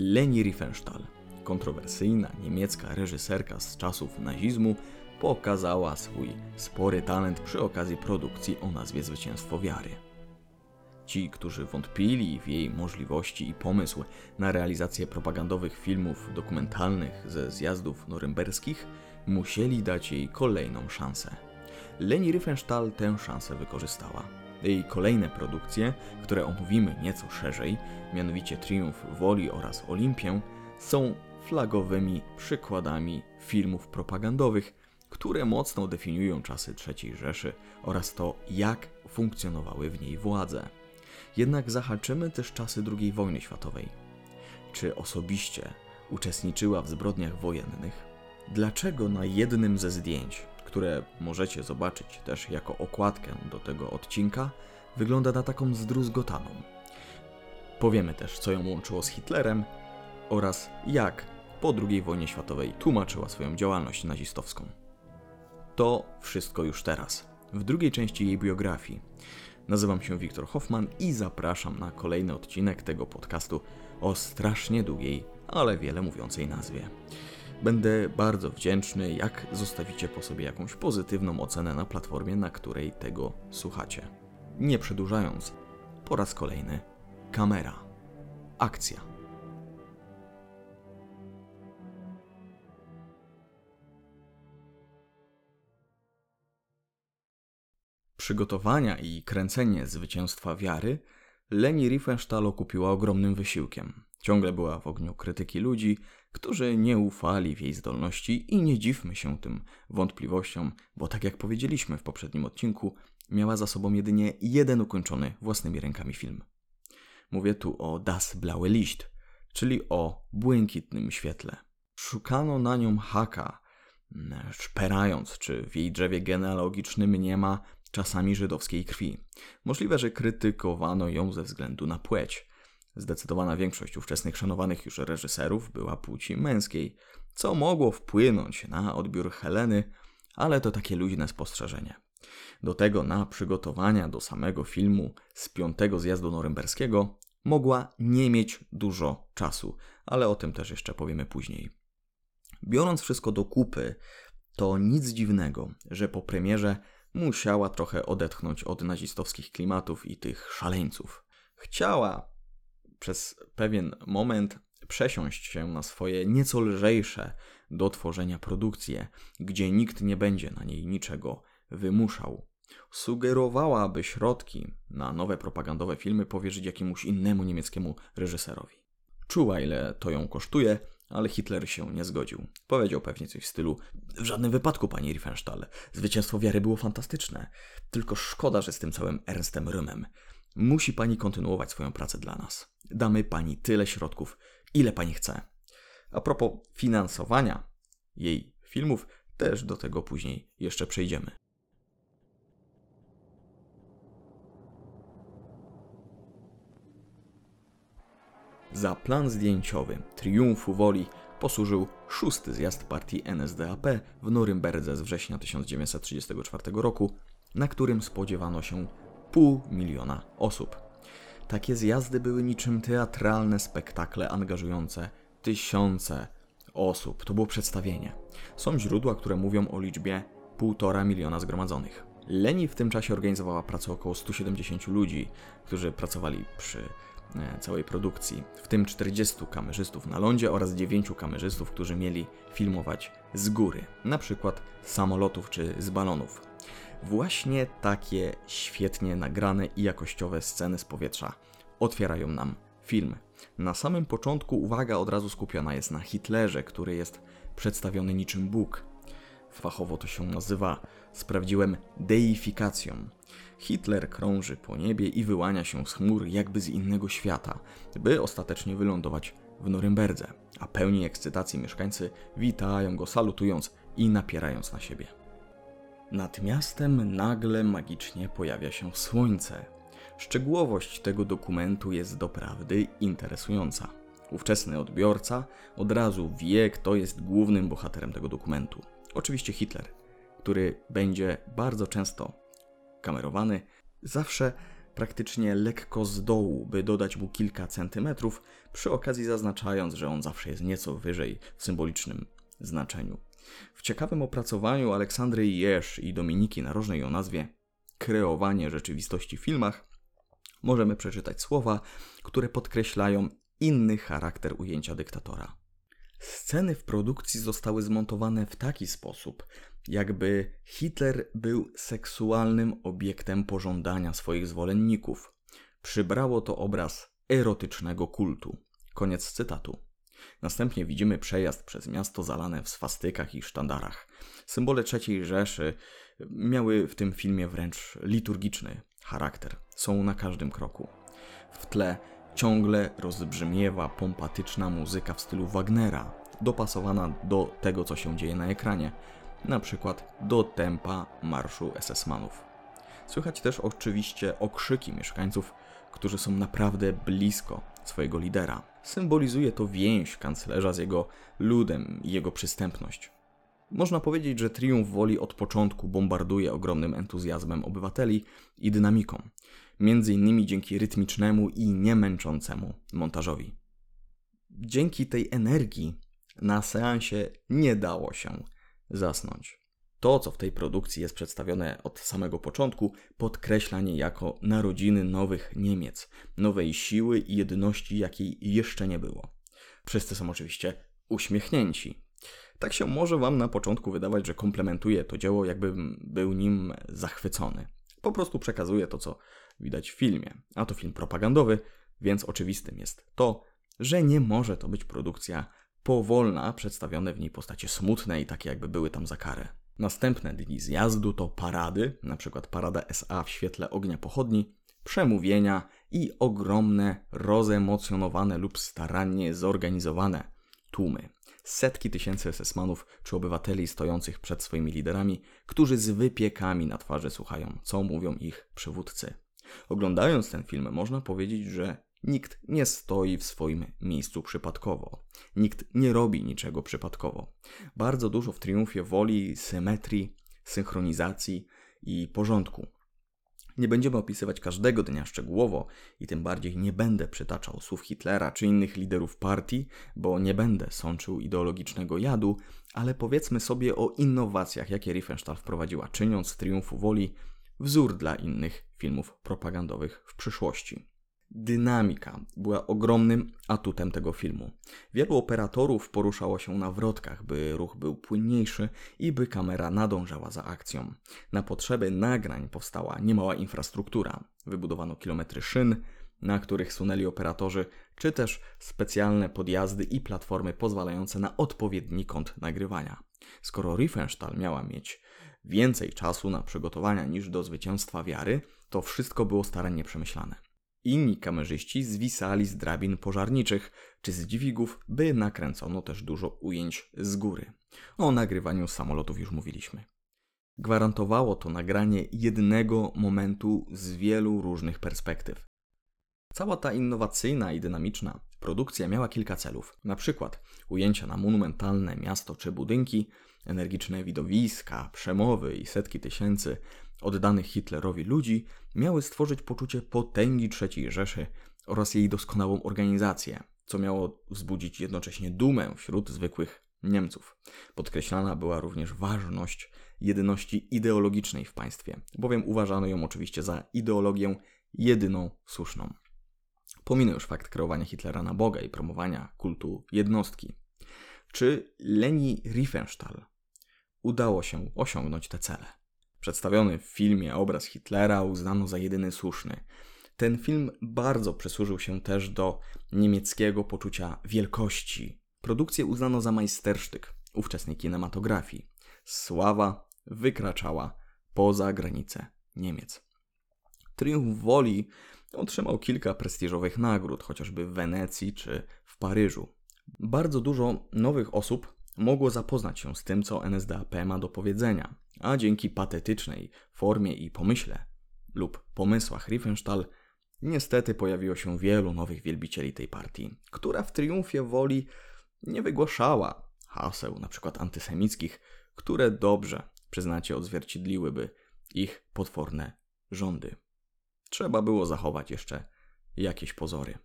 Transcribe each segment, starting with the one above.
Leni Riefenstahl, kontrowersyjna niemiecka reżyserka z czasów nazizmu, pokazała swój spory talent przy okazji produkcji o nazwie Zwycięstwo Wiary. Ci, którzy wątpili w jej możliwości i pomysł na realizację propagandowych filmów dokumentalnych ze zjazdów norymberskich, musieli dać jej kolejną szansę. Leni Riefenstahl tę szansę wykorzystała. Jej kolejne produkcje, które omówimy nieco szerzej, mianowicie Triumf Woli oraz Olimpię, są flagowymi przykładami filmów propagandowych, które mocno definiują czasy III Rzeszy oraz to, jak funkcjonowały w niej władze. Jednak zahaczymy też czasy II wojny światowej. Czy osobiście uczestniczyła w zbrodniach wojennych? Dlaczego na jednym ze zdjęć, które możecie zobaczyć też jako okładkę do tego odcinka, wygląda na taką zdruzgotaną? Powiemy też, co ją łączyło z Hitlerem oraz jak po II wojnie światowej tłumaczyła swoją działalność nazistowską. To wszystko już teraz. W drugiej części jej biografii Nazywam się Wiktor Hoffman i zapraszam na kolejny odcinek tego podcastu o strasznie długiej, ale wiele mówiącej nazwie. Będę bardzo wdzięczny, jak zostawicie po sobie jakąś pozytywną ocenę na platformie, na której tego słuchacie. Nie przedłużając, po raz kolejny kamera. Akcja. przygotowania i kręcenie zwycięstwa wiary, Leni Riefenstahl okupiła ogromnym wysiłkiem. Ciągle była w ogniu krytyki ludzi, którzy nie ufali w jej zdolności i nie dziwmy się tym wątpliwościom, bo tak jak powiedzieliśmy w poprzednim odcinku, miała za sobą jedynie jeden ukończony własnymi rękami film. Mówię tu o Das Blaue Licht, czyli o błękitnym świetle. Szukano na nią haka, szperając, czy w jej drzewie genealogicznym nie ma czasami żydowskiej krwi. Możliwe, że krytykowano ją ze względu na płeć. Zdecydowana większość ówczesnych szanowanych już reżyserów była płci męskiej, co mogło wpłynąć na odbiór Heleny, ale to takie luźne spostrzeżenie. Do tego na przygotowania do samego filmu z piątego zjazdu norymberskiego mogła nie mieć dużo czasu, ale o tym też jeszcze powiemy później. Biorąc wszystko do kupy, to nic dziwnego, że po premierze musiała trochę odetchnąć od nazistowskich klimatów i tych szaleńców. Chciała przez pewien moment przesiąść się na swoje nieco lżejsze do tworzenia produkcje, gdzie nikt nie będzie na niej niczego wymuszał. Sugerowała, aby środki na nowe propagandowe filmy powierzyć jakiemuś innemu niemieckiemu reżyserowi. Czuła, ile to ją kosztuje ale Hitler się nie zgodził. Powiedział pewnie coś w stylu: W żadnym wypadku, pani Riefenstahl. Zwycięstwo wiary było fantastyczne. Tylko szkoda, że z tym całym Ernstem Rymem. Musi pani kontynuować swoją pracę dla nas. Damy pani tyle środków, ile pani chce. A propos finansowania jej filmów, też do tego później jeszcze przejdziemy. Za plan zdjęciowy Triumfu Woli posłużył szósty zjazd partii NSDAP w Norymberdze z września 1934 roku, na którym spodziewano się pół miliona osób. Takie zjazdy były niczym teatralne spektakle angażujące tysiące osób. To było przedstawienie. Są źródła, które mówią o liczbie półtora miliona zgromadzonych. Leni w tym czasie organizowała pracę około 170 ludzi, którzy pracowali przy E, całej produkcji, w tym 40 kamerzystów na lądzie oraz 9 kamerzystów, którzy mieli filmować z góry, na przykład z samolotów czy z balonów. Właśnie takie świetnie nagrane i jakościowe sceny z powietrza otwierają nam film. Na samym początku uwaga od razu skupiona jest na Hitlerze, który jest przedstawiony niczym Bóg. Fachowo to się nazywa, sprawdziłem, deifikacją. Hitler krąży po niebie i wyłania się z chmur jakby z innego świata, by ostatecznie wylądować w Norymberdze, a pełni ekscytacji mieszkańcy witają go salutując i napierając na siebie. Nad miastem nagle magicznie pojawia się słońce. Szczegółowość tego dokumentu jest doprawdy interesująca. Ówczesny odbiorca od razu wie, kto jest głównym bohaterem tego dokumentu. Oczywiście Hitler, który będzie bardzo często kamerowany, zawsze praktycznie lekko z dołu, by dodać mu kilka centymetrów, przy okazji zaznaczając, że on zawsze jest nieco wyżej w symbolicznym znaczeniu. W ciekawym opracowaniu Aleksandry Jesz i Dominiki Narożnej o nazwie Kreowanie rzeczywistości w filmach możemy przeczytać słowa, które podkreślają inny charakter ujęcia dyktatora. Sceny w produkcji zostały zmontowane w taki sposób, jakby Hitler był seksualnym obiektem pożądania swoich zwolenników. Przybrało to obraz erotycznego kultu. Koniec cytatu. Następnie widzimy przejazd przez miasto zalane w swastykach i sztandarach. Symbole III Rzeszy miały w tym filmie wręcz liturgiczny charakter. Są na każdym kroku. W tle ciągle rozbrzmiewa pompatyczna muzyka w stylu Wagnera, dopasowana do tego, co się dzieje na ekranie, na przykład do tempa marszu SS-manów. Słychać też oczywiście okrzyki mieszkańców, którzy są naprawdę blisko swojego lidera. Symbolizuje to więź kanclerza z jego ludem i jego przystępność. Można powiedzieć, że Triumf Woli od początku bombarduje ogromnym entuzjazmem obywateli i dynamiką, między innymi dzięki rytmicznemu i niemęczącemu montażowi. Dzięki tej energii na seansie nie dało się zasnąć. To, co w tej produkcji jest przedstawione od samego początku, podkreśla niejako narodziny nowych Niemiec, nowej siły i jedności, jakiej jeszcze nie było. Wszyscy są oczywiście uśmiechnięci. Tak się może Wam na początku wydawać, że komplementuje to dzieło, jakbym był nim zachwycony. Po prostu przekazuje to, co widać w filmie. A to film propagandowy, więc oczywistym jest to, że nie może to być produkcja powolna, przedstawione w niej postacie smutne i takie jakby były tam za karę. Następne dni zjazdu to parady, np. parada SA w świetle ognia pochodni, przemówienia i ogromne, rozemocjonowane lub starannie zorganizowane tłumy. Setki tysięcy SS-manów czy obywateli stojących przed swoimi liderami, którzy z wypiekami na twarzy słuchają, co mówią ich przywódcy. Oglądając ten film, można powiedzieć, że nikt nie stoi w swoim miejscu przypadkowo. Nikt nie robi niczego przypadkowo. Bardzo dużo w triumfie woli, symetrii, synchronizacji i porządku. Nie będziemy opisywać każdego dnia szczegółowo i tym bardziej nie będę przytaczał słów Hitlera czy innych liderów partii, bo nie będę sączył ideologicznego jadu, ale powiedzmy sobie o innowacjach, jakie Riefenstahl wprowadziła, czyniąc z triumfu woli wzór dla innych filmów propagandowych w przyszłości. Dynamika była ogromnym atutem tego filmu. Wielu operatorów poruszało się na wrotkach, by ruch był płynniejszy i by kamera nadążała za akcją. Na potrzeby nagrań powstała niemała infrastruktura. Wybudowano kilometry szyn, na których sunęli operatorzy, czy też specjalne podjazdy i platformy pozwalające na odpowiedni kąt nagrywania. Skoro Riefenstahl miała mieć więcej czasu na przygotowania niż do zwycięstwa wiary, to wszystko było starannie przemyślane. Inni kamerzyści zwisali z drabin pożarniczych czy z dźwigów, by nakręcono też dużo ujęć z góry. O nagrywaniu samolotów już mówiliśmy. Gwarantowało to nagranie jednego momentu z wielu różnych perspektyw. Cała ta innowacyjna i dynamiczna produkcja miała kilka celów. Na przykład ujęcia na monumentalne miasto czy budynki, energiczne widowiska, przemowy i setki tysięcy oddanych Hitlerowi ludzi miały stworzyć poczucie potęgi III Rzeszy oraz jej doskonałą organizację, co miało wzbudzić jednocześnie dumę wśród zwykłych Niemców. Podkreślana była również ważność jedności ideologicznej w państwie, bowiem uważano ją oczywiście za ideologię jedyną słuszną. Pominę już fakt kreowania Hitlera na Boga i promowania kultu jednostki. Czy Leni Riefenstahl udało się osiągnąć te cele? Przedstawiony w filmie obraz Hitlera uznano za jedyny słuszny. Ten film bardzo przysłużył się też do niemieckiego poczucia wielkości. Produkcję uznano za majstersztyk ówczesnej kinematografii. Sława wykraczała poza granice Niemiec. Triumf Woli otrzymał kilka prestiżowych nagród, chociażby w Wenecji czy w Paryżu. Bardzo dużo nowych osób mogło zapoznać się z tym, co NSDAP ma do powiedzenia, a dzięki patetycznej formie i pomyśle lub pomysłach Riefenstahl niestety pojawiło się wielu nowych wielbicieli tej partii, która w triumfie woli nie wygłaszała haseł np. antysemickich, które dobrze, przyznacie, odzwierciedliłyby ich potworne rządy. trzeba było zachować jeszcze jakieś pozory.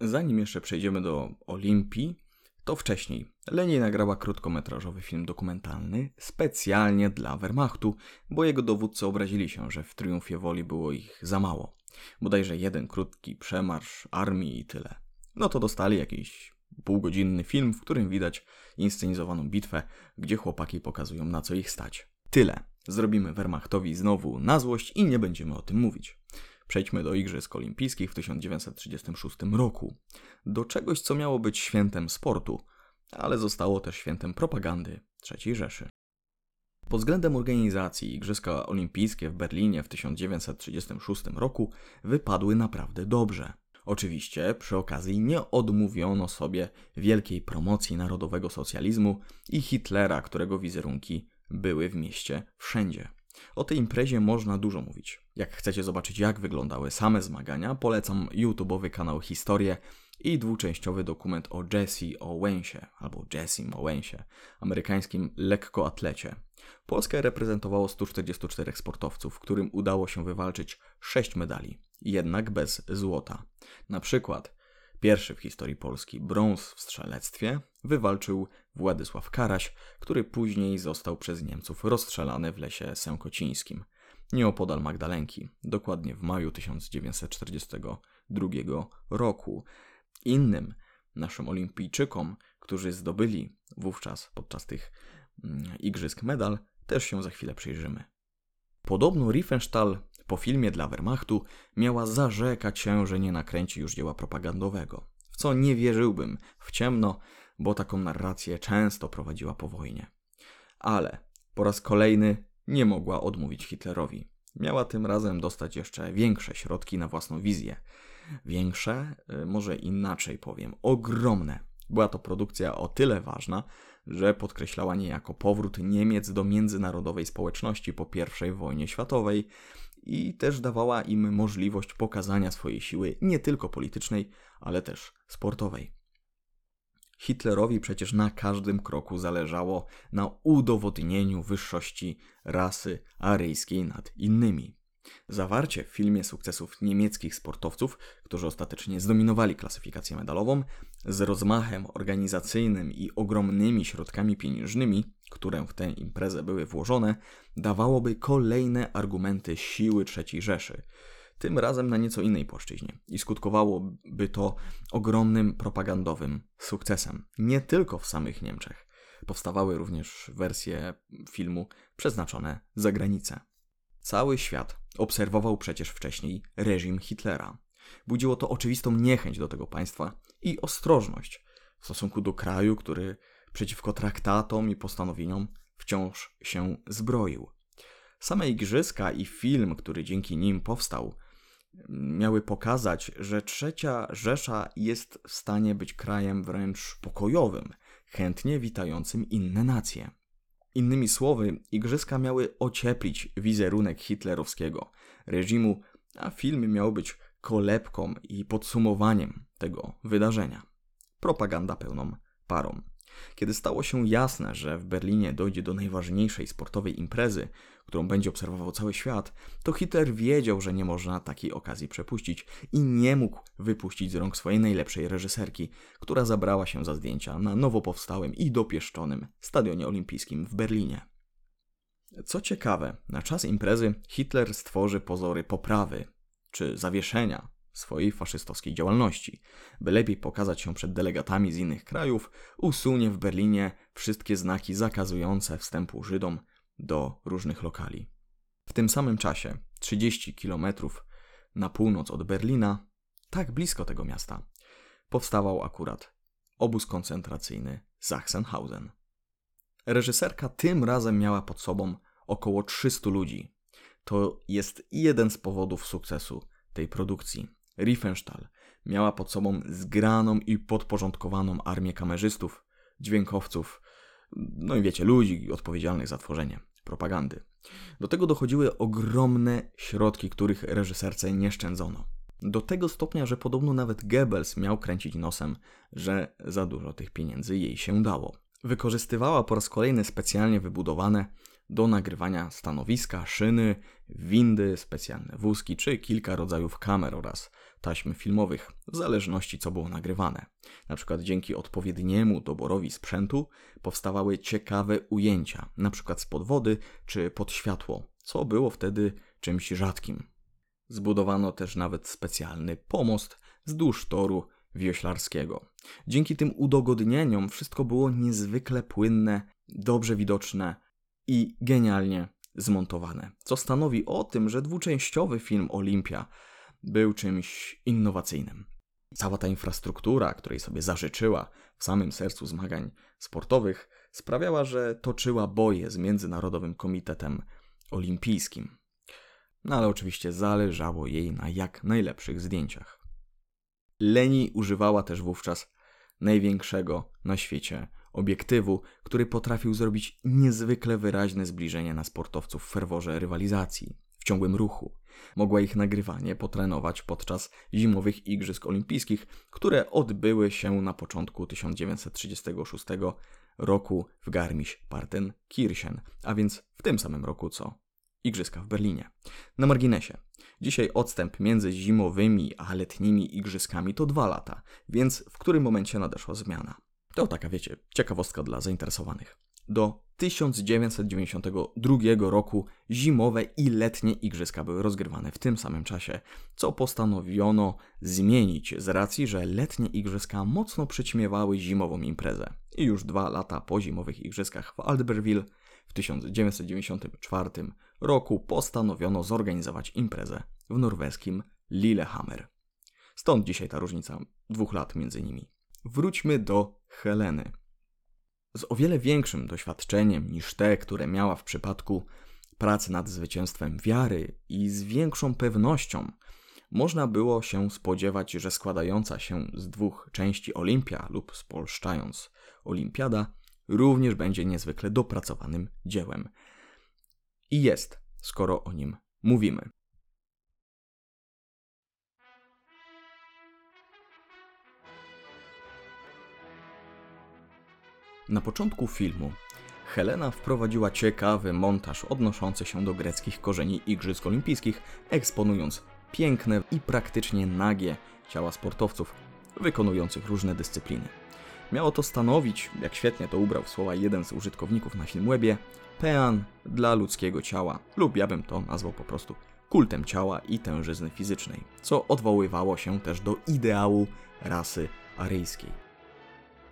Zanim jeszcze przejdziemy do Olimpii, to wcześniej Leni nagrała krótkometrażowy film dokumentalny specjalnie dla Wehrmachtu, bo jego dowódcy obrazili się, że w Triumfie Woli było ich za mało. Bodajże jeden krótki przemarsz armii i tyle. No to dostali jakiś półgodzinny film, w którym widać inscenizowaną bitwę, gdzie chłopaki pokazują na co ich stać. Tyle. Zrobimy Wehrmachtowi znowu na złość i nie będziemy o tym mówić. Przejdźmy do Igrzysk Olimpijskich w 1936 roku. Do czegoś, co miało być świętem sportu, ale zostało też świętem propagandy III Rzeszy. Pod względem organizacji Igrzyska Olimpijskie w Berlinie w 1936 roku wypadły naprawdę dobrze. Oczywiście przy okazji nie odmówiono sobie wielkiej promocji narodowego socjalizmu i Hitlera, którego wizerunki były w mieście wszędzie. O tej imprezie można dużo mówić. Jak chcecie zobaczyć, jak wyglądały same zmagania, polecam YouTube'owy kanał Historię i dwuczęściowy dokument o Jesse Owensie, albo Jessim Owensie, amerykańskim lekkoatlecie. Polskę reprezentowało 144 sportowców, którym udało się wywalczyć 6 medali, jednak bez złota. Na przykład pierwszy w historii Polski brąz w strzelectwie wywalczył Władysław Karaś, który później został przez Niemców rozstrzelany w lesie sękocińskim, nieopodal Magdalenki, dokładnie w maju 1942 roku. Innym naszym olimpijczykom, którzy zdobyli wówczas podczas tych mm, igrzysk medal, też się za chwilę przyjrzymy. Podobno Riefenstahl po filmie dla Wehrmachtu miała zarzekać się, że nie nakręci już dzieła propagandowego, w co nie wierzyłbym w ciemno, bo taką narrację często prowadziła po wojnie. Ale po raz kolejny nie mogła odmówić Hitlerowi. Miała tym razem dostać jeszcze większe środki na własną wizję. Większe, y, może inaczej powiem, ogromne. Była to produkcja o tyle ważna, że podkreślała niejako powrót Niemiec do międzynarodowej społeczności po I wojnie światowej i też dawała im możliwość pokazania swojej siły nie tylko politycznej, ale też sportowej. Hitlerowi przecież na każdym kroku zależało na udowodnieniu wyższości rasy aryjskiej nad innymi. Zawarcie w filmie sukcesów niemieckich sportowców, którzy ostatecznie zdominowali klasyfikację medalową, z rozmachem organizacyjnym i ogromnymi środkami pieniężnymi, które w tę imprezę były włożone, dawałoby kolejne argumenty siły III Rzeszy, tym razem na nieco innej płaszczyźnie i skutkowałoby to ogromnym propagandowym sukcesem, nie tylko w samych Niemczech. Powstawały również wersje filmu przeznaczone za granicę. Cały świat obserwował przecież wcześniej reżim Hitlera. Budziło to oczywistą niechęć do tego państwa i ostrożność w stosunku do kraju, który przeciwko traktatom i postanowieniom wciąż się zbroił. Same igrzyska i film, który dzięki nim powstał, miały pokazać, że trzecia Rzesza jest w stanie być krajem wręcz pokojowym, chętnie witającym inne nacje. Innymi słowy, igrzyska miały ocieplić wizerunek hitlerowskiego reżimu, a film miał być kolebką i podsumowaniem tego wydarzenia. Propaganda pełną parą. Kiedy stało się jasne, że w Berlinie dojdzie do najważniejszej sportowej imprezy, którą będzie obserwował cały świat, to Hitler wiedział, że nie można takiej okazji przepuścić i nie mógł wypuścić z rąk swojej najlepszej reżyserki, która zabrała się za zdjęcia na nowo powstałym i dopieszczonym Stadionie Olimpijskim w Berlinie. Co ciekawe, na czas imprezy Hitler stworzy pozory poprawy czy zawieszenia swojej faszystowskiej działalności. By lepiej pokazać się przed delegatami z innych krajów, usunie w Berlinie wszystkie znaki zakazujące wstępu Żydom do różnych lokali. W tym samym czasie, 30 km na północ od Berlina, tak blisko tego miasta, powstawał akurat obóz koncentracyjny Sachsenhausen. Reżyserka tym razem miała pod sobą około 300 ludzi. To jest jeden z powodów sukcesu tej produkcji. Riefenstahl miała pod sobą zgraną i podporządkowaną armię kamerzystów, dźwiękowców, no i wiecie, ludzi odpowiedzialnych za tworzenie propagandy. Do tego dochodziły ogromne środki, których reżyserce nie szczędzono. Do tego stopnia, że podobno nawet Goebbels miał kręcić nosem, że za dużo tych pieniędzy jej się dało. Wykorzystywała po raz kolejny specjalnie wybudowane do nagrywania stanowiska, szyny, windy, specjalne wózki czy kilka rodzajów kamer oraz taśm filmowych, w zależności co było nagrywane. Na przykład dzięki odpowiedniemu doborowi sprzętu powstawały ciekawe ujęcia, na przykład spod wody czy pod światło, co było wtedy czymś rzadkim. Zbudowano też nawet specjalny pomost wzdłuż toru wioślarskiego. Dzięki tym udogodnieniom wszystko było niezwykle płynne, dobrze widoczne i genialnie zmontowane, co stanowi o tym, że dwuczęściowy film Olimpia był czymś innowacyjnym. Cała ta infrastruktura, której sobie zażyczyła w samym sercu zmagań sportowych, sprawiała, że toczyła boje z Międzynarodowym Komitetem Olimpijskim. No ale oczywiście zależało jej na jak najlepszych zdjęciach. Leni używała też wówczas największego na świecie obiektywu, który potrafił zrobić niezwykle wyraźne zbliżenie na sportowców w ferworze rywalizacji, w ciągłym ruchu. Mogła ich nagrywanie potrenować podczas zimowych Igrzysk Olimpijskich, które odbyły się na początku 1936 roku w Garmisch-Partenkirchen, a więc w tym samym roku co Igrzyska w Berlinie. Na marginesie. Dzisiaj odstęp między zimowymi a letnimi igrzyskami to dwa lata, więc w którym momencie nadeszła zmiana? To taka, wiecie, ciekawostka dla zainteresowanych. Do 1992 roku zimowe i letnie igrzyska były rozgrywane w tym samym czasie, co postanowiono zmienić z racji, że letnie igrzyska mocno przyćmiewały zimową imprezę. I już dwa lata po zimowych igrzyskach w Albertville w 1994 roku postanowiono zorganizować imprezę w norweskim Lillehammer. Stąd dzisiaj ta różnica dwóch lat między nimi. Wróćmy do Heleny. Z o wiele większym doświadczeniem niż te, które miała w przypadku pracy nad zwycięstwem wiary i z większą pewnością można było się spodziewać, że składająca się z dwóch części Olimpia lub spolszczając Olimpiada również będzie niezwykle dopracowanym dziełem. I jest, skoro o nim mówimy. Na początku filmu Helena wprowadziła ciekawy montaż odnoszący się do greckich korzeni Igrzysk Olimpijskich, eksponując piękne i praktycznie nagie ciała sportowców wykonujących różne dyscypliny. Miało to stanowić, jak świetnie to ubrał w słowa jeden z użytkowników na Filmwebie, pean dla ludzkiego ciała, lub ja bym to nazwał po prostu kultem ciała i tężyzny fizycznej, co odwoływało się też do ideału rasy aryjskiej.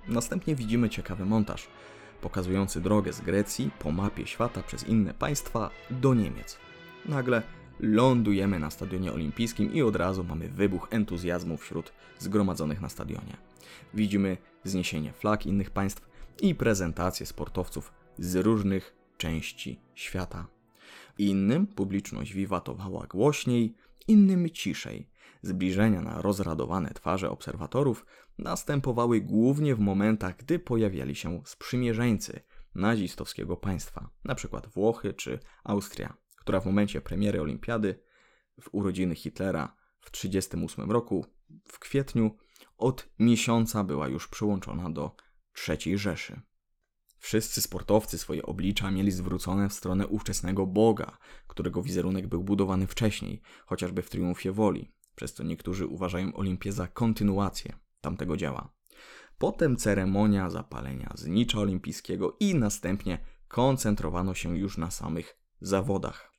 Następnie widzimy ciekawy montaż, pokazujący drogę z Grecji po mapie świata przez inne państwa do Niemiec. Nagle lądujemy na stadionie olimpijskim i od razu mamy wybuch entuzjazmu wśród zgromadzonych na stadionie. Widzimy zniesienie flag innych państw i prezentację sportowców z różnych części świata. Innym publiczność wiwatowała głośniej, innym ciszej. Zbliżenia na rozradowane twarze obserwatorów następowały głównie w momentach, gdy pojawiali się sprzymierzeńcy nazistowskiego państwa, np. Włochy czy Austria, która w momencie premiery olimpiady w urodziny Hitlera w 1938 roku w kwietniu od miesiąca była już przyłączona do III Rzeszy. Wszyscy sportowcy swoje oblicza mieli zwrócone w stronę ówczesnego Boga, którego wizerunek był budowany wcześniej, chociażby w Triumfie Woli, przez co niektórzy uważają Olimpię za kontynuację tamtego dzieła. Potem ceremonia zapalenia znicza olimpijskiego i następnie koncentrowano się już na samych zawodach.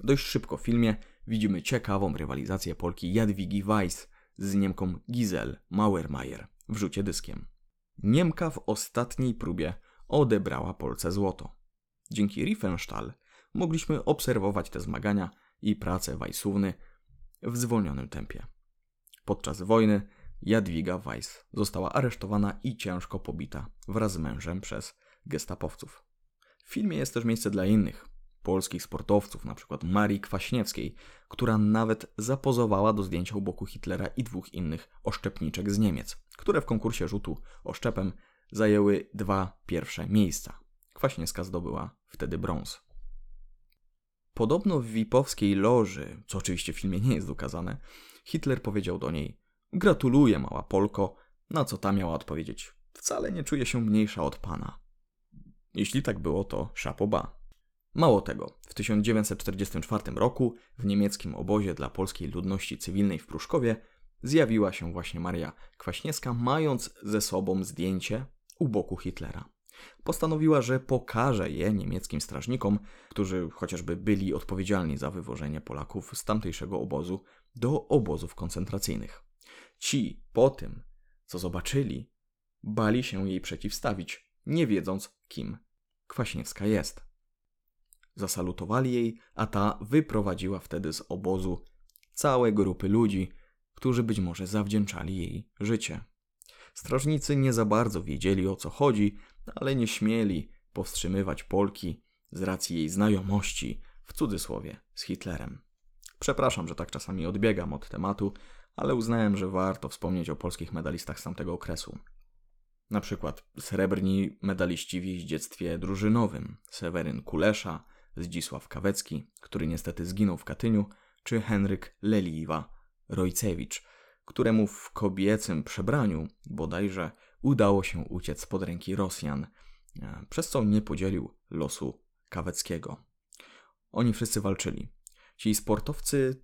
Dość szybko w filmie widzimy ciekawą rywalizację Polki Jadwigi Weiss z Niemką Gizel Mauermeier w rzucie dyskiem. Niemka w ostatniej próbie odebrała Polce złoto. Dzięki Riefenstahl mogliśmy obserwować te zmagania i pracę Weissówny w zwolnionym tempie. Podczas wojny Jadwiga Weiss została aresztowana i ciężko pobita wraz z mężem przez gestapowców. W filmie jest też miejsce dla innych polskich sportowców, np. Marii Kwaśniewskiej, która nawet zapozowała do zdjęcia u boku Hitlera i dwóch innych oszczepniczek z Niemiec, które w konkursie rzutu oszczepem zajęły dwa pierwsze miejsca. Kwaśniewska zdobyła wtedy brąz. Podobno w Wipowskiej loży, co oczywiście w filmie nie jest ukazane, Hitler powiedział do niej: Gratuluję, mała Polko, na co ta miała odpowiedzieć: Wcale nie czuję się mniejsza od pana. Jeśli tak było, to szapoba. Mało tego, w 1944 roku w niemieckim obozie dla polskiej ludności cywilnej w Pruszkowie zjawiła się właśnie Maria Kwaśniewska, mając ze sobą zdjęcie u boku Hitlera. Postanowiła, że pokaże je niemieckim strażnikom, którzy chociażby byli odpowiedzialni za wywożenie Polaków z tamtejszego obozu do obozów koncentracyjnych. Ci po tym, co zobaczyli, bali się jej przeciwstawić, nie wiedząc, kim Kwaśniewska jest. Zasalutowali jej, a ta wyprowadziła wtedy z obozu całe grupy ludzi, którzy być może zawdzięczali jej życie. Strażnicy nie za bardzo wiedzieli o co chodzi, ale nie śmieli powstrzymywać Polki z racji jej znajomości, w cudzysłowie, z Hitlerem. Przepraszam, że tak czasami odbiegam od tematu, ale uznałem, że warto wspomnieć o polskich medalistach z tamtego okresu. Na przykład srebrni medaliści w jeździectwie drużynowym Seweryn Kulesza, Zdzisław Kawecki, który niestety zginął w Katyniu, czy Henryk Leliwa Rojcewicz, któremu w kobiecym przebraniu bodajże udało się uciec spod ręki Rosjan, e, przez co nie podzielił losu Kaweckiego. Oni wszyscy walczyli. Ci sportowcy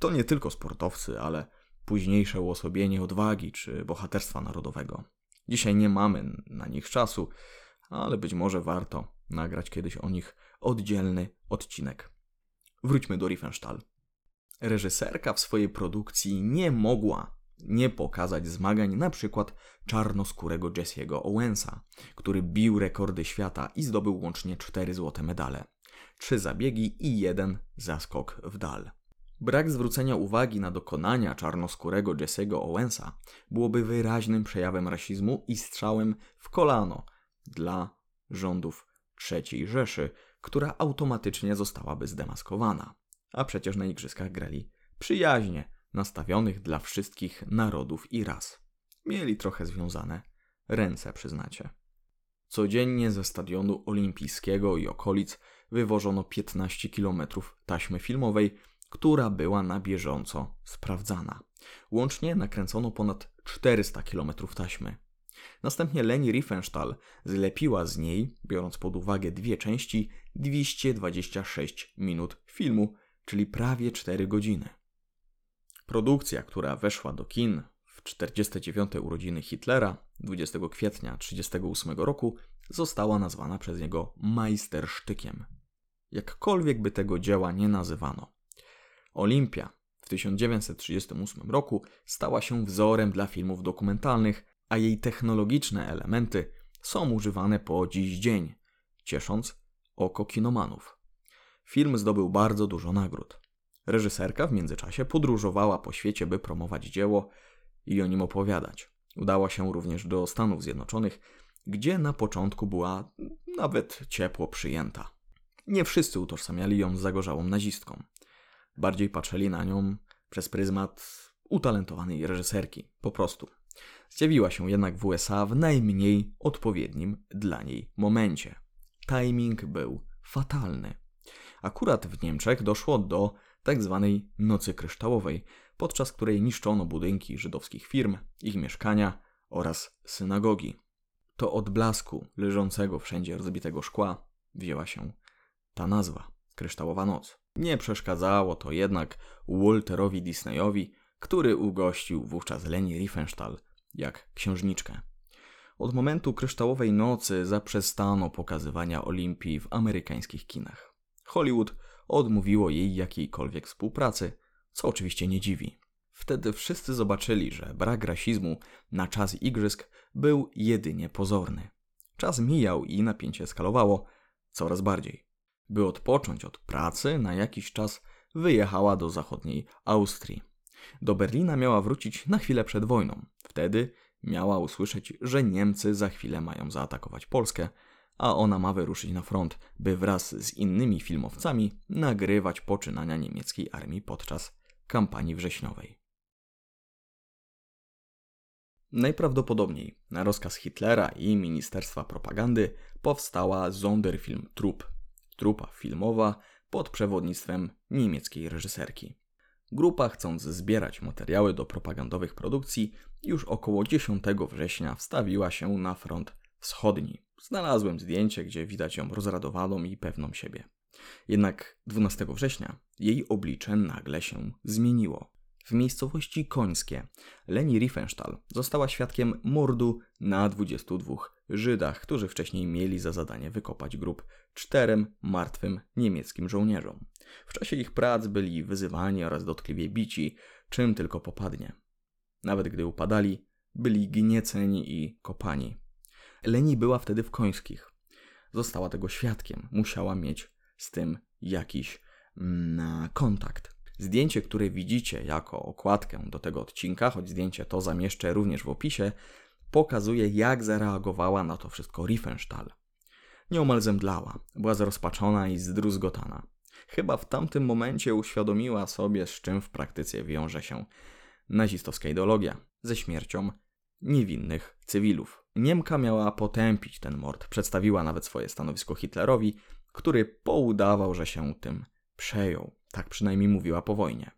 to nie tylko sportowcy, ale późniejsze uosobienie odwagi czy bohaterstwa narodowego. Dzisiaj nie mamy na nich czasu, ale być może warto nagrać kiedyś o nich oddzielny odcinek. Wróćmy do Riefenstahl. Reżyserka w swojej produkcji nie mogła nie pokazać zmagań na przykład czarnoskórego Jesse'ego Owensa, który bił rekordy świata i zdobył łącznie cztery złote medale, trzy zabiegi i jeden zaskok w dal. Brak zwrócenia uwagi na dokonania czarnoskórego Jesse'ego Owensa byłoby wyraźnym przejawem rasizmu i strzałem w kolano dla rządów III Rzeszy, która automatycznie zostałaby zdemaskowana. A przecież na igrzyskach grali przyjaźnie, nastawionych dla wszystkich narodów i ras. Mieli trochę związane ręce, przyznacie. Codziennie ze stadionu olimpijskiego i okolic wywożono 15 km taśmy filmowej, która była na bieżąco sprawdzana. Łącznie nakręcono ponad 400 km taśmy. Następnie Leni Riefenstahl zlepiła z niej, biorąc pod uwagę dwie części, 226 minut filmu, czyli prawie 4 godziny. Produkcja, która weszła do kin w 49. urodziny Hitlera 20 kwietnia 1938 roku, została nazwana przez niego majstersztykiem. Jakkolwiek by tego dzieła nie nazywano. Olimpia w 1938 roku stała się wzorem dla filmów dokumentalnych, a jej technologiczne elementy są używane po dziś dzień, ciesząc oko kinomanów. Film zdobył bardzo dużo nagród. Reżyserka w międzyczasie podróżowała po świecie, by promować dzieło i o nim opowiadać. Udała się również do Stanów Zjednoczonych, gdzie na początku była nawet ciepło przyjęta. Nie wszyscy utożsamiali ją z zagorzałą nazistką. Bardziej patrzyli na nią przez pryzmat utalentowanej reżyserki, po prostu. Zjawiła się jednak w USA w najmniej odpowiednim dla niej momencie. Timing był fatalny. Akurat w Niemczech doszło do tzw. Tak Nocy Kryształowej, podczas której niszczono budynki żydowskich firm, ich mieszkania oraz synagogi. To od blasku leżącego wszędzie rozbitego szkła wzięła się ta nazwa Kryształowa Noc. Nie przeszkadzało to jednak Walterowi Disneyowi, który ugościł wówczas Leni Riefenstahl jak księżniczkę. Od momentu Kryształowej Nocy zaprzestano pokazywania Olimpii w amerykańskich kinach. Hollywood odmówiło jej jakiejkolwiek współpracy, co oczywiście nie dziwi. Wtedy wszyscy zobaczyli, że brak rasizmu na czas igrzysk był jedynie pozorny. Czas mijał i napięcie eskalowało coraz bardziej. By odpocząć od pracy, na jakiś czas wyjechała do zachodniej Austrii. Do Berlina miała wrócić na chwilę przed wojną. Wtedy miała usłyszeć, że Niemcy za chwilę mają zaatakować Polskę, a ona ma wyruszyć na front, by wraz z innymi filmowcami nagrywać poczynania niemieckiej armii podczas kampanii wrześniowej. Najprawdopodobniej na rozkaz Hitlera i Ministerstwa Propagandy powstała Sonderfilm Trupp, trupa filmowa pod przewodnictwem niemieckiej reżyserki. Grupa, chcąc zbierać materiały do propagandowych produkcji, już około 10 września wstawiła się na front wschodni. Znalazłem zdjęcie, gdzie widać ją rozradowaną i pewną siebie. Jednak 12 września jej oblicze nagle się zmieniło. W miejscowości Końskie Leni Riefenstahl została świadkiem mordu na 22 Żydach, którzy wcześniej mieli za zadanie wykopać grób czterem martwym niemieckim żołnierzom. W czasie ich prac byli wyzywani oraz dotkliwie bici, czym tylko popadnie. Nawet gdy upadali, byli gnieceni i kopani. Leni była wtedy w Końskich. Została tego świadkiem, musiała mieć z tym jakiś mm, kontakt. Zdjęcie, które widzicie jako okładkę do tego odcinka, choć zdjęcie to zamieszczę również w opisie, pokazuje, jak zareagowała na to wszystko Riefenstahl. Nieomal zemdlała, była zrozpaczona i zdruzgotana. Chyba w tamtym momencie uświadomiła sobie, z czym w praktyce wiąże się nazistowska ideologia ze śmiercią niewinnych cywilów. Niemka miała potępić ten mord, przedstawiła nawet swoje stanowisko Hitlerowi, który poudawał, że się tym przejął. Tak przynajmniej mówiła po wojnie.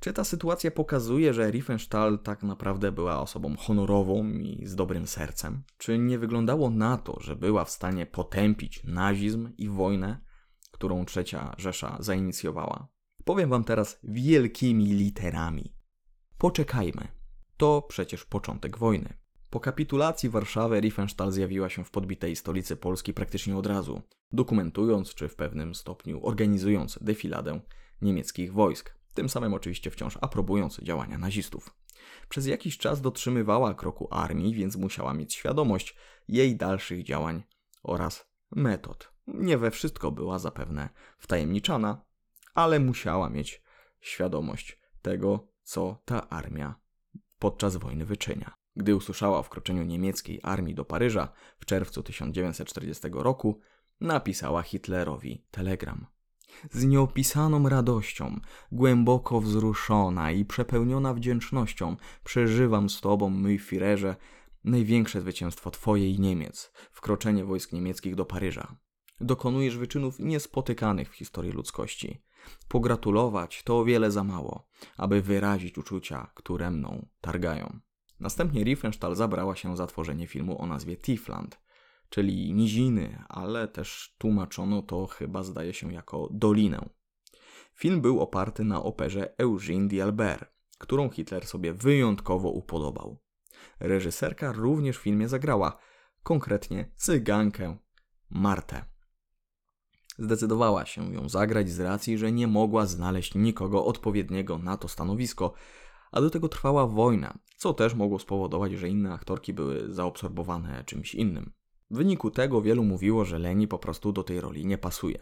Czy ta sytuacja pokazuje, że Riefenstahl tak naprawdę była osobą honorową i z dobrym sercem? Czy nie wyglądało na to, że była w stanie potępić nazizm i wojnę, którą trzecia Rzesza zainicjowała? Powiem wam teraz wielkimi literami. Poczekajmy. To przecież początek wojny. Po kapitulacji Warszawy Riefenstahl zjawiła się w podbitej stolicy Polski praktycznie od razu, dokumentując czy w pewnym stopniu organizując defiladę niemieckich wojsk, tym samym oczywiście wciąż aprobując działania nazistów. Przez jakiś czas dotrzymywała kroku armii, więc musiała mieć świadomość jej dalszych działań oraz metod. Nie we wszystko była zapewne wtajemniczana, ale musiała mieć świadomość tego, co ta armia podczas wojny wyczynia. Gdy usłyszała o wkroczeniu niemieckiej armii do Paryża w czerwcu 1940 roku, napisała Hitlerowi telegram. Z nieopisaną radością, głęboko wzruszona i przepełniona wdzięcznością, przeżywam z tobą, mój Führerze, największe zwycięstwo twoje i Niemiec, wkroczenie wojsk niemieckich do Paryża. Dokonujesz wyczynów niespotykanych w historii ludzkości. Pogratulować to o wiele za mało, aby wyrazić uczucia, które mną targają. Następnie Riefenstahl zabrała się za tworzenie filmu o nazwie Tiefland, czyli niziny, ale też tłumaczono to chyba zdaje się jako dolinę. Film był oparty na operze Eugène d'Albert, którą Hitler sobie wyjątkowo upodobał. Reżyserka również w filmie zagrała, konkretnie cygankę Martę. Zdecydowała się ją zagrać z racji, że nie mogła znaleźć nikogo odpowiedniego na to stanowisko, a do tego trwała wojna, co też mogło spowodować, że inne aktorki były zaobserwowane czymś innym. W wyniku tego wielu mówiło, że Leni po prostu do tej roli nie pasuje.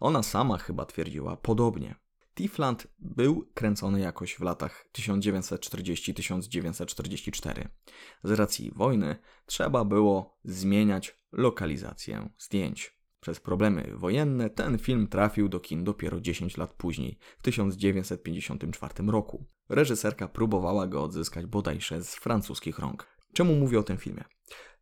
Ona sama chyba twierdziła podobnie. Tiefland był kręcony jakoś w latach 1940-1944. Z racji wojny trzeba było zmieniać lokalizację zdjęć. Przez problemy wojenne ten film trafił do kin dopiero 10 lat później, w 1954 roku. Reżyserka próbowała go odzyskać bodajże z francuskich rąk. Czemu mówię o tym filmie?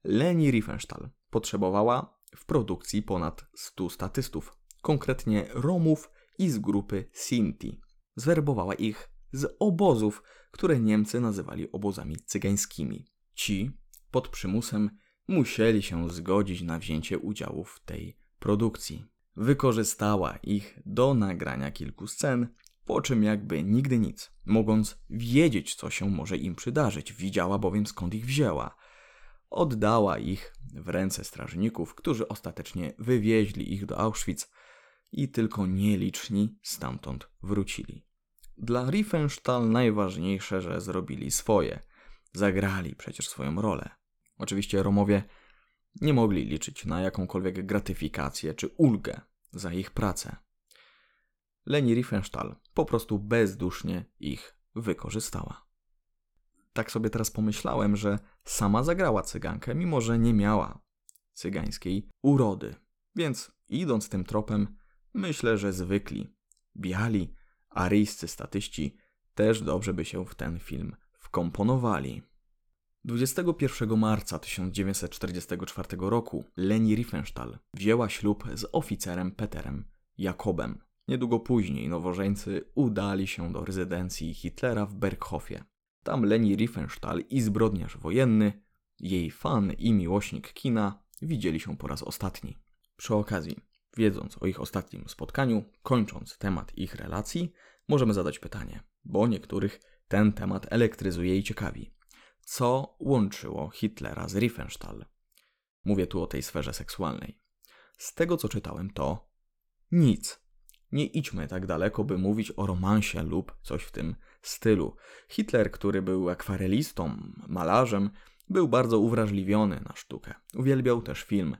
Leni Riefenstahl potrzebowała w produkcji ponad 100 statystów, konkretnie Romów i z grupy Sinti. Zwerbowała ich z obozów, które Niemcy nazywali obozami cygańskimi. Ci, pod przymusem, musieli się zgodzić na wzięcie udziału w tej produkcji. Wykorzystała ich do nagrania kilku scen, po czym jakby nigdy nic, mogąc wiedzieć, co się może im przydarzyć, widziała bowiem skąd ich wzięła. Oddała ich w ręce strażników, którzy ostatecznie wywieźli ich do Auschwitz i tylko nieliczni stamtąd wrócili. Dla Riefenstahl najważniejsze, że zrobili swoje. Zagrali przecież swoją rolę. Oczywiście Romowie nie mogli liczyć na jakąkolwiek gratyfikację czy ulgę za ich pracę. Leni Riefenstahl po prostu bezdusznie ich wykorzystała. Tak sobie teraz pomyślałem, że sama zagrała cygankę, mimo że nie miała cygańskiej urody. Więc idąc tym tropem, myślę, że zwykli, biali, aryjscy statyści też dobrze by się w ten film wkomponowali. 21 marca 1944 roku Leni Riefenstahl wzięła ślub z oficerem Peterem Jakobem. Niedługo później nowożeńcy udali się do rezydencji Hitlera w Berghofie. Tam Leni Riefenstahl i zbrodniarz wojenny, jej fan i miłośnik kina widzieli się po raz ostatni. Przy okazji, Wiedząc o ich ostatnim spotkaniu, kończąc temat ich relacji, możemy zadać pytanie, bo niektórych ten temat elektryzuje i ciekawi. Co łączyło Hitlera z Riefenstahl? Mówię tu o tej sferze seksualnej. Z tego co czytałem, to nic. Nie idźmy tak daleko, by mówić o romansie lub coś w tym stylu. Hitler, który był akwarelistą, malarzem, był bardzo uwrażliwiony na sztukę. Uwielbiał też film.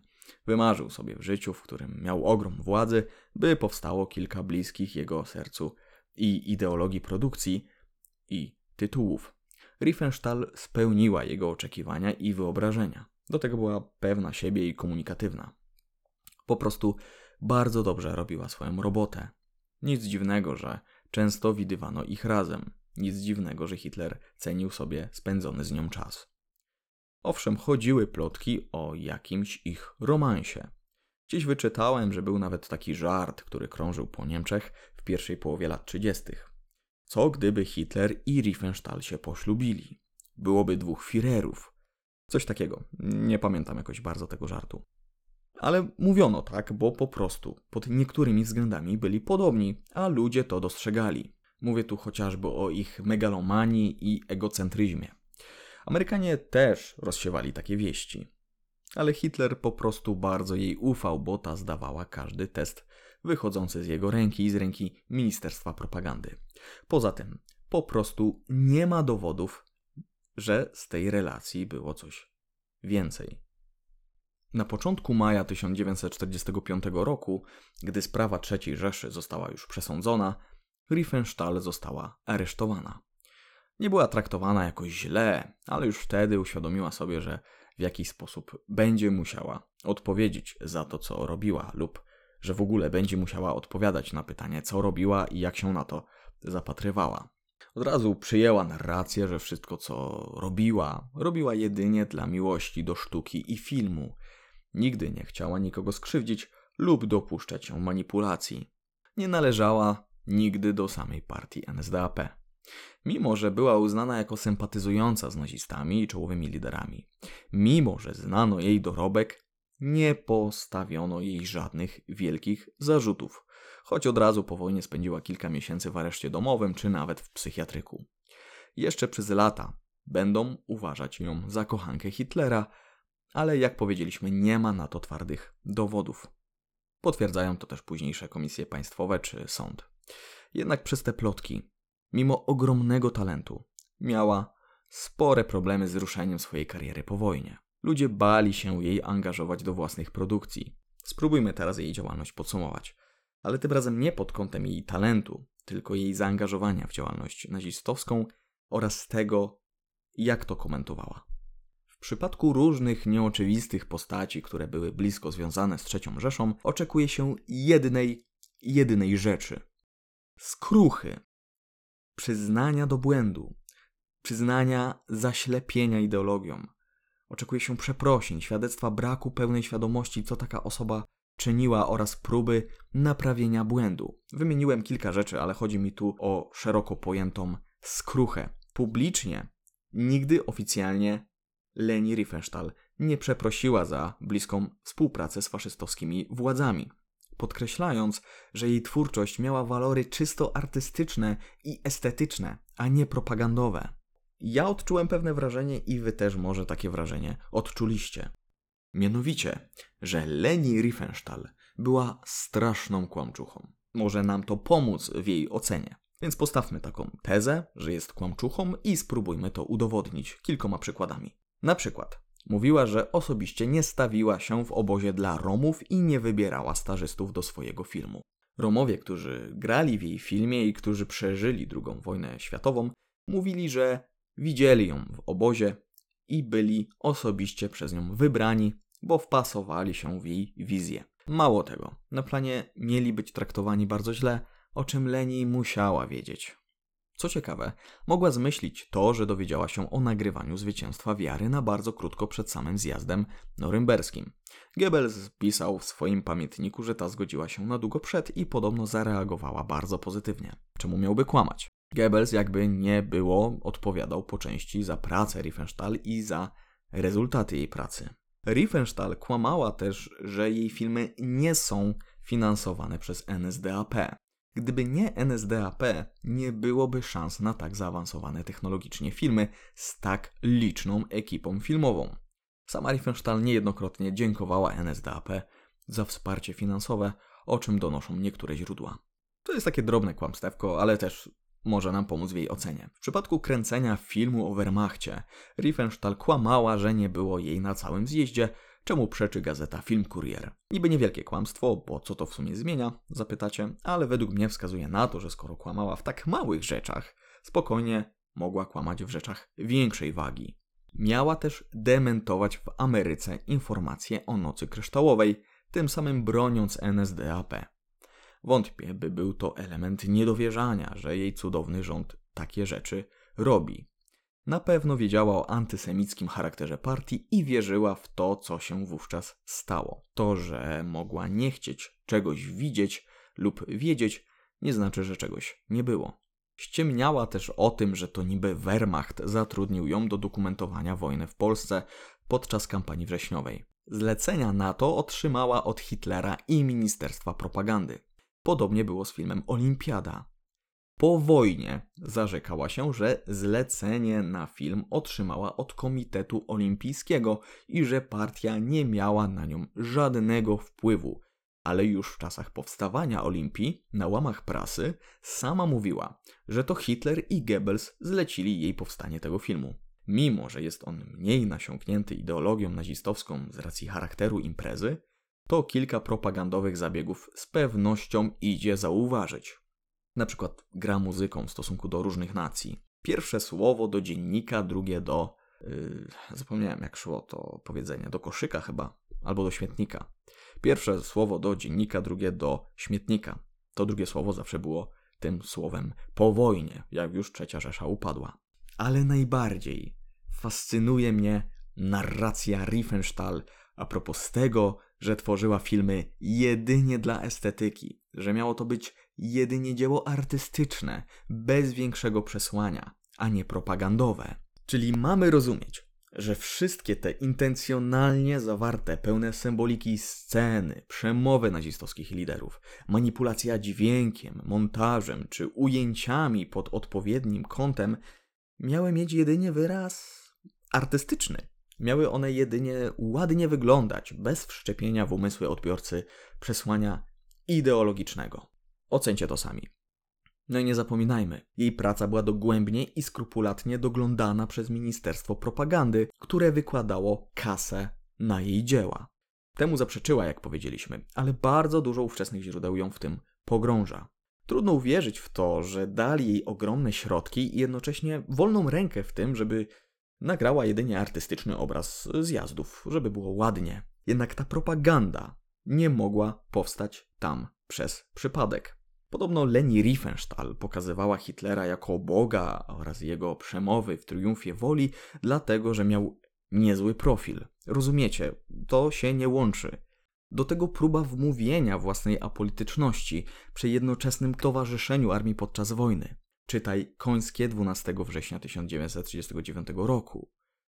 Wymarzył sobie w życiu, w którym miał ogrom władzy, by powstało kilka bliskich jego sercu i ideologii produkcji i tytułów. Riefenstahl spełniła jego oczekiwania i wyobrażenia. Do tego była pewna siebie i komunikatywna. Po prostu bardzo dobrze robiła swoją robotę. Nic dziwnego, że często widywano ich razem. Nic dziwnego, że Hitler cenił sobie spędzony z nią czas. Owszem, chodziły plotki o jakimś ich romansie. Gdzieś wyczytałem, że był nawet taki żart, który krążył po Niemczech w pierwszej połowie lat 30. Co gdyby Hitler i Riefenstahl się poślubili? Byłoby dwóch Führerów. Coś takiego. Nie pamiętam jakoś bardzo tego żartu. Ale mówiono tak, bo po prostu pod niektórymi względami byli podobni, a ludzie to dostrzegali. Mówię tu chociażby o ich megalomanii i egocentryzmie. Amerykanie też rozsiewali takie wieści. Ale Hitler po prostu bardzo jej ufał, bo ta zdawała każdy test wychodzący z jego ręki i z ręki Ministerstwa Propagandy. Poza tym, po prostu nie ma dowodów, że z tej relacji było coś więcej. Na początku maja 1945 roku, gdy sprawa III Rzeszy została już przesądzona, Riefenstahl została aresztowana. Nie była traktowana jakoś źle, ale już wtedy uświadomiła sobie, że w jakiś sposób będzie musiała odpowiedzieć za to, co robiła, lub że w ogóle będzie musiała odpowiadać na pytanie, co robiła i jak się na to zapatrywała. Od razu przyjęła narrację, że wszystko, co robiła, robiła jedynie dla miłości do sztuki i filmu. Nigdy nie chciała nikogo skrzywdzić lub dopuszczać się manipulacji. Nie należała nigdy do samej partii NSDAP mimo że była uznana jako sympatyzująca z nazistami i czołowymi liderami. Mimo że znano jej dorobek, nie postawiono jej żadnych wielkich zarzutów, choć od razu po wojnie spędziła kilka miesięcy w areszcie domowym czy nawet w psychiatryku. Jeszcze przez lata będą uważać ją za kochankę Hitlera, ale jak powiedzieliśmy, nie ma na to twardych dowodów. Potwierdzają to też późniejsze komisje państwowe czy sąd. Jednak przez te plotki mimo ogromnego talentu, miała spore problemy z ruszeniem swojej kariery po wojnie. Ludzie bali się jej angażować do własnych produkcji. Spróbujmy teraz jej działalność podsumować, ale tym razem nie pod kątem jej talentu, tylko jej zaangażowania w działalność nazistowską oraz tego, jak to komentowała. W przypadku różnych nieoczywistych postaci, które były blisko związane z III Rzeszą, oczekuje się jednej, jedynej rzeczy. Skruchy, przyznania do błędu, przyznania zaślepienia ideologią. Oczekuje się przeprosin, świadectwa braku pełnej świadomości, co taka osoba czyniła oraz próby naprawienia błędu. Wymieniłem kilka rzeczy, ale chodzi mi tu o szeroko pojętą skruchę. Publicznie, nigdy oficjalnie Leni Riefenstahl nie przeprosiła za bliską współpracę z faszystowskimi władzami podkreślając, że jej twórczość miała walory czysto artystyczne i estetyczne, a nie propagandowe. Ja odczułem pewne wrażenie i wy też może takie wrażenie odczuliście. Mianowicie, że Leni Riefenstahl była straszną kłamczuchą. Może nam to pomóc w jej ocenie. Więc postawmy taką tezę, że jest kłamczuchą i spróbujmy to udowodnić kilkoma przykładami. Na przykład, Mówiła, że osobiście nie stawiła się w obozie dla Romów i nie wybierała stażystów do swojego filmu. Romowie, którzy grali w jej filmie i którzy przeżyli II wojnę światową, mówili, że widzieli ją w obozie i byli osobiście przez nią wybrani, bo wpasowali się w jej wizję. Mało tego, na planie mieli być traktowani bardzo źle, o czym Leni musiała wiedzieć. Co ciekawe, mogła zmyślić to, że dowiedziała się o nagrywaniu zwycięstwa wiary na bardzo krótko przed samym zjazdem norymberskim. Goebbels pisał w swoim pamiętniku, że ta zgodziła się na długo przed i podobno zareagowała bardzo pozytywnie. Czemu miałby kłamać? Goebbels jakby nie było odpowiadał po części za pracę Riefenstahl i za rezultaty jej pracy. Riefenstahl kłamała też, że jej filmy nie są finansowane przez NSDAP. Gdyby nie NSDAP, nie byłoby szans na tak zaawansowane technologicznie filmy z tak liczną ekipą filmową. Sama Riefenstahl niejednokrotnie dziękowała NSDAP za wsparcie finansowe, o czym donoszą niektóre źródła. To jest takie drobne kłamstewko, ale też może nam pomóc w jej ocenie. W przypadku kręcenia filmu o Wehrmachcie, Riefenstahl kłamała, że nie było jej na całym zjeździe, czemu przeczy gazeta Film Courier. Niby niewielkie kłamstwo, bo co to w sumie zmienia, zapytacie, ale według mnie wskazuje na to, że skoro kłamała w tak małych rzeczach, spokojnie mogła kłamać w rzeczach większej wagi. Miała też dementować w Ameryce informacje o nocy kryształowej, tym samym broniąc NSDAP. Wątpię, by był to element niedowierzania, że jej cudowny rząd takie rzeczy robi. Na pewno wiedziała o antysemickim charakterze partii i wierzyła w to, co się wówczas stało. To, że mogła nie chcieć czegoś widzieć lub wiedzieć, nie znaczy, że czegoś nie było. Ściemniała też o tym, że to niby Wehrmacht zatrudnił ją do dokumentowania wojny w Polsce podczas kampanii wrześniowej. Zlecenia na to otrzymała od Hitlera i Ministerstwa Propagandy. Podobnie było z filmem Olimpiada. Po wojnie zarzekała się, że zlecenie na film otrzymała od Komitetu Olimpijskiego i że partia nie miała na nią żadnego wpływu. Ale już w czasach powstawania Olimpii, na łamach prasy, sama mówiła, że to Hitler i Goebbels zlecili jej powstanie tego filmu. Mimo, że jest on mniej nasiąknięty ideologią nazistowską z racji charakteru imprezy, to kilka propagandowych zabiegów z pewnością idzie zauważyć. Na przykład gra muzyką w stosunku do różnych nacji. Pierwsze słowo do dziennika, drugie do. Yy, zapomniałem jak szło to powiedzenie. Do koszyka chyba, albo do śmietnika. Pierwsze słowo do dziennika, drugie do śmietnika. To drugie słowo zawsze było tym słowem po wojnie, jak już trzecia Rzesza upadła. Ale najbardziej fascynuje mnie narracja Riefenstahl a propos tego, że tworzyła filmy jedynie dla estetyki, że miało to być jedynie dzieło artystyczne, bez większego przesłania, a nie propagandowe. Czyli mamy rozumieć, że wszystkie te intencjonalnie zawarte, pełne symboliki sceny, przemowy nazistowskich liderów, manipulacja dźwiękiem, montażem czy ujęciami pod odpowiednim kątem miały mieć jedynie wyraz artystyczny. Miały one jedynie ładnie wyglądać, bez wszczepienia w umysły odbiorcy przesłania ideologicznego. Ocencie to sami. No i nie zapominajmy, jej praca była dogłębnie i skrupulatnie doglądana przez Ministerstwo Propagandy, które wykładało kasę na jej dzieła. Temu zaprzeczyła, jak powiedzieliśmy, ale bardzo dużo ówczesnych źródeł ją w tym pogrąża. Trudno uwierzyć w to, że dali jej ogromne środki i jednocześnie wolną rękę w tym, żeby nagrała jedynie artystyczny obraz zjazdów, żeby było ładnie. Jednak ta propaganda nie mogła powstać tam przez przypadek. Podobno Leni Riefenstahl pokazywała Hitlera jako Boga oraz jego przemowy w triumfie woli, dlatego że miał niezły profil. Rozumiecie, to się nie łączy. Do tego próba wmówienia własnej apolityczności przy jednoczesnym towarzyszeniu armii podczas wojny. Czytaj Końskie 12 września 1939 roku.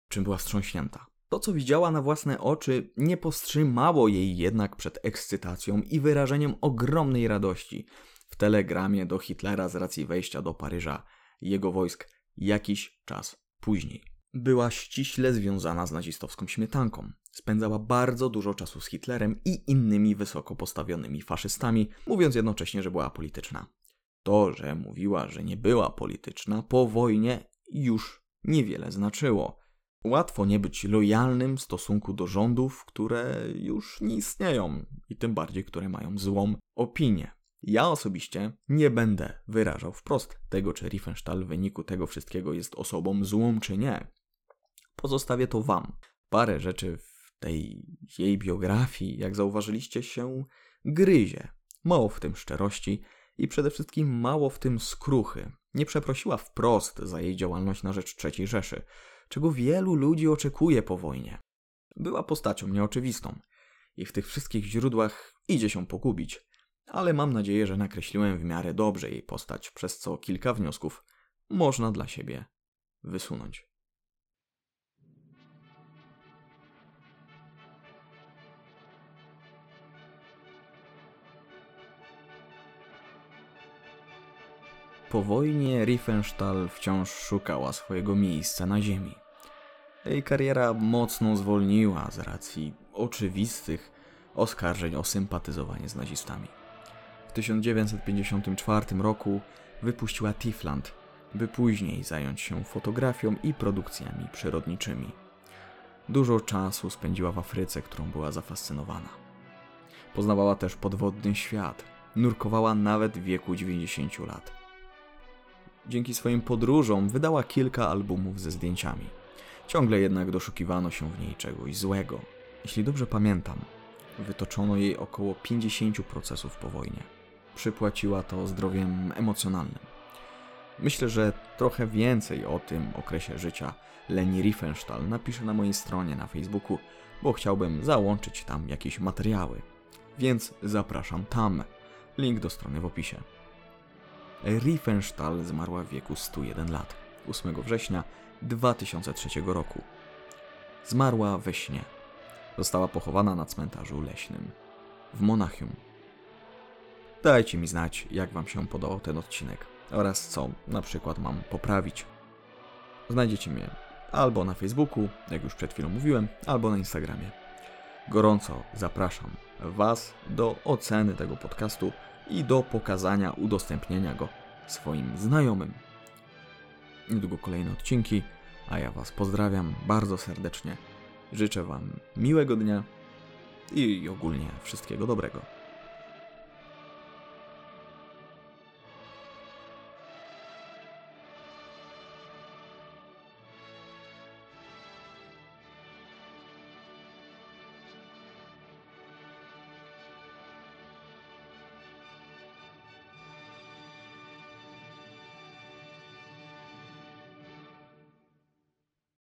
Czym była wstrząśnięta? To, co widziała na własne oczy, nie powstrzymało jej jednak przed ekscytacją i wyrażeniem ogromnej radości w telegramie do Hitlera z racji wejścia do Paryża jego wojsk jakiś czas później. Była ściśle związana z nazistowską śmietanką. Spędzała bardzo dużo czasu z Hitlerem i innymi wysoko postawionymi faszystami, mówiąc jednocześnie, że była polityczna. To, że mówiła, że nie była polityczna, po wojnie już niewiele znaczyło. Łatwo nie być lojalnym w stosunku do rządów, które już nie istnieją i tym bardziej, które mają złą opinię. Ja osobiście nie będę wyrażał wprost tego, czy Riefenstahl w wyniku tego wszystkiego jest osobą złą, czy nie. Pozostawię to Wam. Parę rzeczy w tej jej biografii, jak zauważyliście, się gryzie. Mało w tym szczerości, i przede wszystkim mało w tym skruchy. Nie przeprosiła wprost za jej działalność na rzecz III Rzeszy, czego wielu ludzi oczekuje po wojnie. Była postacią nieoczywistą i w tych wszystkich źródłach idzie się pogubić, ale mam nadzieję, że nakreśliłem w miarę dobrze jej postać, przez co kilka wniosków można dla siebie wysunąć. Po wojnie Riefenstahl wciąż szukała swojego miejsca na ziemi. Jej kariera mocno zwolniła z racji oczywistych oskarżeń o sympatyzowanie z nazistami. W 1954 roku wypuściła Tiefland, by później zająć się fotografią i produkcjami przyrodniczymi. Dużo czasu spędziła w Afryce, którą była zafascynowana. Poznawała też podwodny świat, nurkowała nawet w wieku 90 lat. Dzięki swoim podróżom wydała kilka albumów ze zdjęciami. Ciągle jednak doszukiwano się w niej czegoś złego. Jeśli dobrze pamiętam, wytoczono jej około 50 procesów po wojnie. Przypłaciła to zdrowiem emocjonalnym. Myślę, że trochę więcej o tym okresie życia Leni Riefenstahl napiszę na mojej stronie na Facebooku, bo chciałbym załączyć tam jakieś materiały. Więc zapraszam tam. Link do strony w opisie. Riefenstahl zmarła w wieku 101 lat 8 września 2003 roku. Zmarła we śnie. Została pochowana na cmentarzu leśnym w Monachium. Dajcie mi znać, jak Wam się podobał ten odcinek oraz co na przykład mam poprawić. Znajdziecie mnie albo na Facebooku, jak już przed chwilą mówiłem, albo na Instagramie. Gorąco zapraszam Was do oceny tego podcastu i do pokazania, udostępnienia go swoim znajomym. Niedługo kolejne odcinki, a ja Was pozdrawiam bardzo serdecznie. Życzę Wam miłego dnia i ogólnie wszystkiego dobrego.